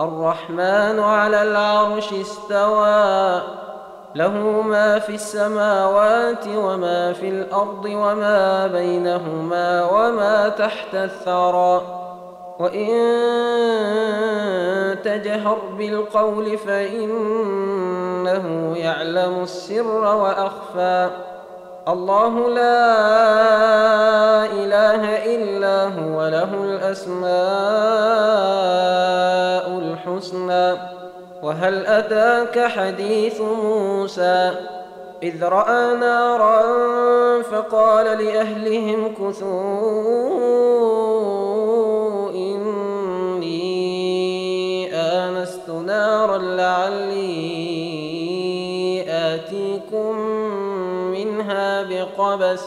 الرحمن على العرش استوى. له ما في السماوات وما في الأرض وما بينهما وما تحت الثرى. وإن تجهر بالقول فإنه يعلم السر وأخفى. الله لا إله إلا هو له الأسماء الحسنى وهل اتاك حديث موسى إذ رأى نارا فقال لأهلهم كثوا إني آنست نارا لعلي آتيكم منها بقبس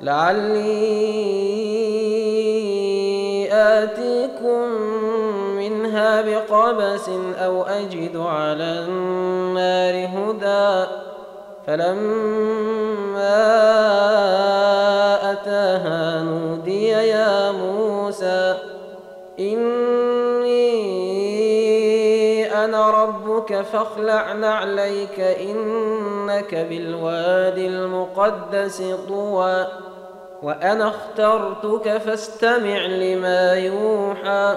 لعلي آتيكم منها بقبس أو أجد على النار هدى. فلما أتاها نودي يا موسى إني أنا ربك فاخلع نعليك إنك بالوادي المقدس طوى. وأنا اخترتك فاستمع لما يوحى.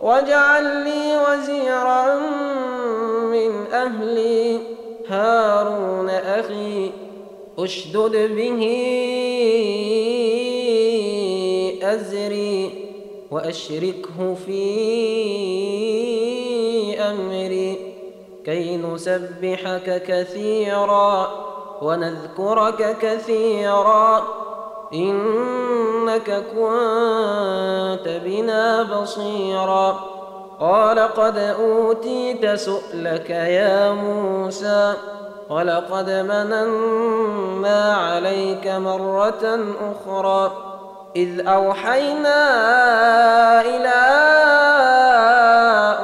واجعل لي وزيرا من أهلي. هارون أخي أشدد به أزري وأشركه في أمري. كي نسبحك كثيرا ونذكرك كثيرا. إنك كنت بنا بصيرا. قال قد أوتيت سؤلك يا موسى ولقد مننا عليك مرة أخرى. إذ أوحينا إلى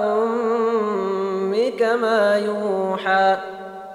أمك ما يوحى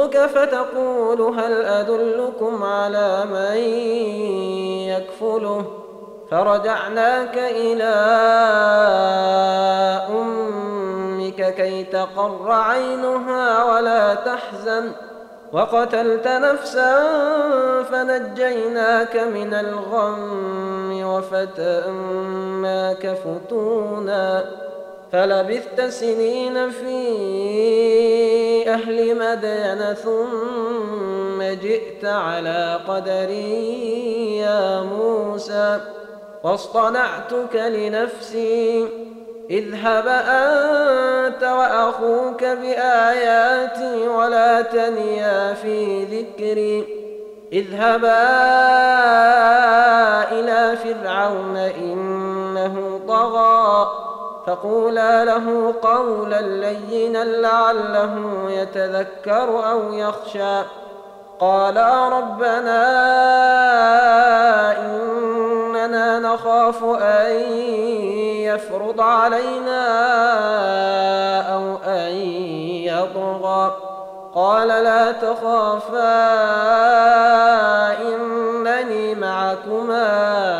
يريدك فتقول هل أدلكم على من يكفله؟ فرجعناك إلى أمك كي تقر عينها ولا تحزن. وقتلت نفسا فنجيناك من الغم وفتناك فتونا. فلبثت سنين في أهل مدين ثم جئت على قدري يا موسى. واصطنعتك لنفسي اذهب أنت وأخوك بآياتي ولا تنيا في ذكري. اذهبا فقولا له قولا لينا لعله يتذكر أو يخشى. قالا ربنا إننا نخاف أن يفرض علينا أو أن يطغى. قال لا تخافا إنني معكما.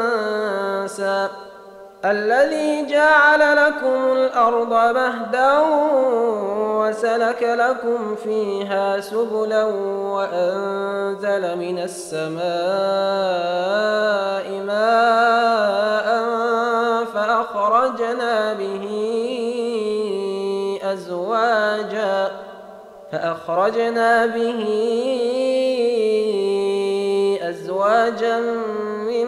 الذي جعل لكم الأرض مهدا وسلك لكم فيها سبلا وأنزل من السماء ماء فأخرجنا به أزواجا فأخرجنا به أزواجا من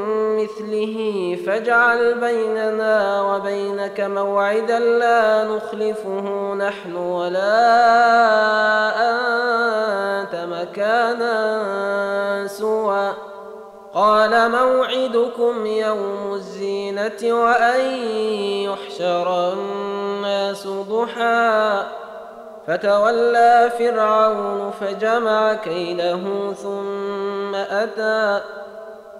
مثله فاجعل بيننا وبينك موعدا لا نخلفه نحن ولا أنت مكانا سوى. قال موعدكم يوم الزينة وأن يحشر الناس ضحى. فتولى فرعون فجمع كيده ثم أتى.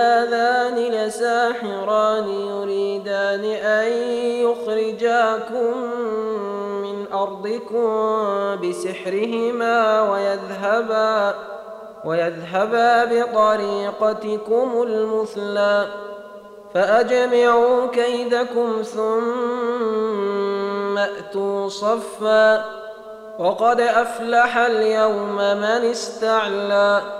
هذان لساحران يريدان أن يخرجاكم من أرضكم بسحرهما ويذهبا ويذهبا بطريقتكم المثلى فأجمعوا كيدكم ثم أتوا صفا وقد أفلح اليوم من استعلى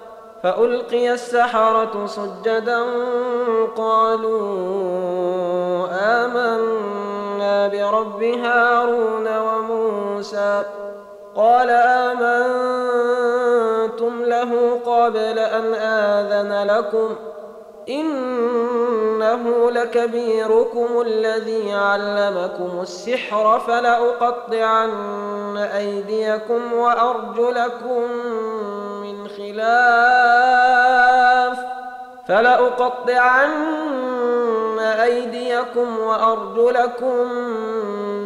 فألقي السحرة سجدا قالوا آمنا برب هارون وموسى قال آمنتم له قبل أن آذن لكم إنه لكبيركم الذي علمكم السحر فلأقطعن أيديكم وأرجلكم من خلاف فلأقطعن أيديكم وأرجلكم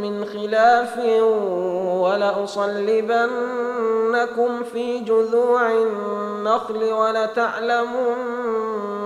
من خلاف ولأصلبنكم في جذوع النخل ولتعلمن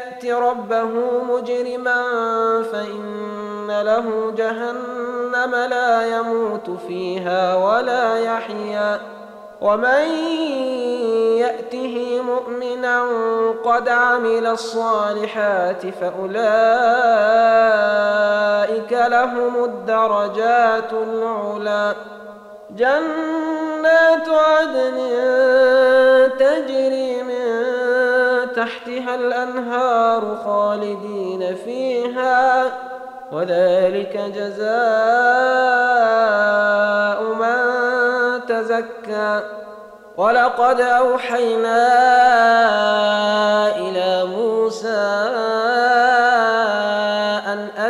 يأت ربه مجرما فإن له جهنم لا يموت فيها ولا يحيا ومن يأته مؤمنا قد عمل الصالحات فأولئك لهم الدرجات العلى جنات عدن تجري تحتها الأنهار خالدين فيها وذلك جزاء من تزكى. ولقد أوحينا إلى موسى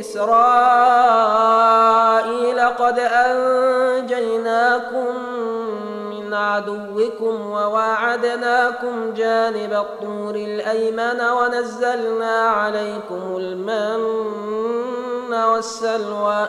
إسرائيل قد أنجيناكم من عدوكم وواعدناكم جانب الطور الأيمن ونزلنا عليكم المن والسلوى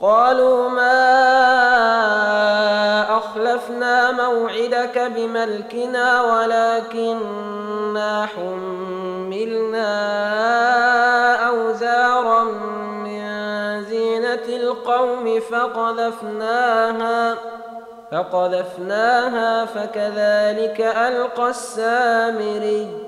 قالوا ما أخلفنا موعدك بملكنا ولكننا حملنا أوزارا القوم فقذفناها فقذفناها فكذلك ألقى السامري.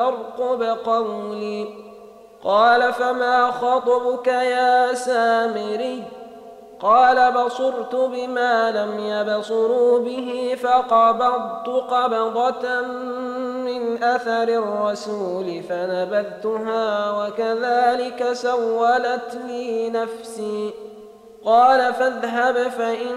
ترقب قولي. قال فما خطبك يا سامري؟ قال بصرت بما لم يبصروا به فقبضت قبضة من أثر الرسول فنبذتها وكذلك سولت لي نفسي. قال فاذهب فإن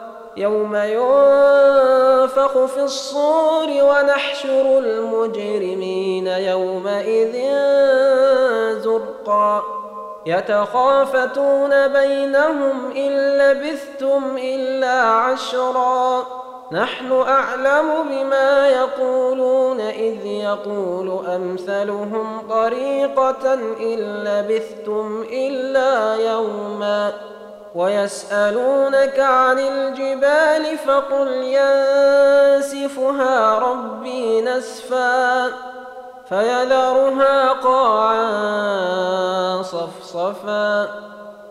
يوم ينفخ في الصور ونحشر المجرمين يومئذ زرقا. يتخافتون بينهم إن لبثتم إلا عشرا. نحن أعلم بما يقولون إذ يقول أمثلهم طريقة إن لبثتم إلا يوما. ويسألونك عن الجبال فقل ينسفها ربي نسفا فيذرها قاعا صفصفا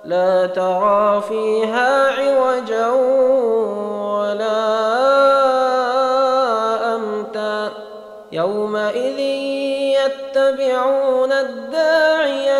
لا ترى فيها عوجا ولا يومئذ يتبعون الداعي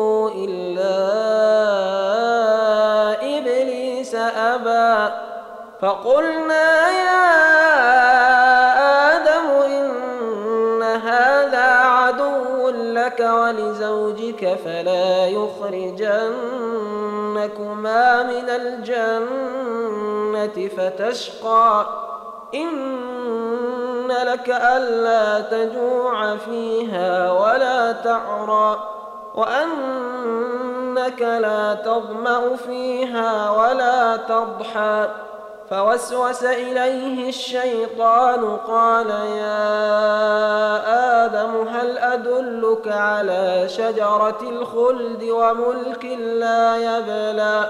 أبى فقلنا يا آدم إن هذا عدو لك ولزوجك فلا يخرجنكما من الجنة فتشقى. إن لك ألا تجوع فيها ولا تعرى. وأنك لا تظمأ فيها ولا تضحى. فوسوس إليه الشيطان قال يا آدم هل أدلك على شجرة الخلد وملك لا يبلى؟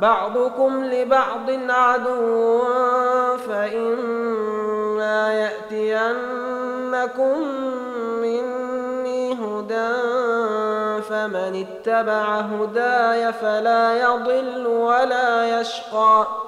بعضكم لبعض عدو فإما يأتينكم مني هدى فمن اتبع هداي فلا يضل ولا يشقى.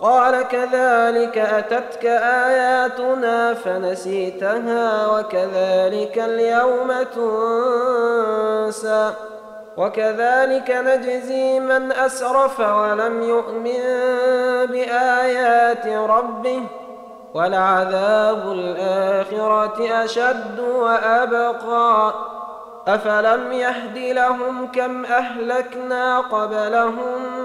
قال كذلك أتتك آياتنا فنسيتها وكذلك اليوم تنسى وكذلك نجزي من أسرف ولم يؤمن بآيات ربه ولعذاب الآخرة أشد وأبقى أفلم يهد لهم كم أهلكنا قبلهم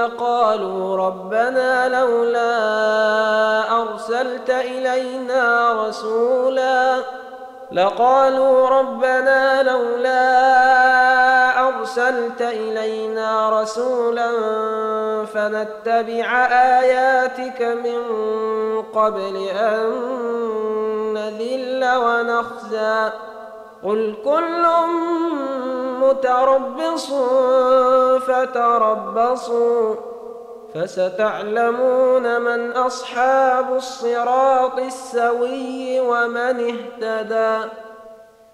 قبله لقالوا ربنا لولا أرسلت إلينا رسولا لقالوا ربنا لولا أرسلت إلينا رسولا فنتبع آياتك من قبل أن نذل ونخزى قل كل متربص فتربصوا. فستعلمون من أصحاب الصراط السوي ومن اهتدى.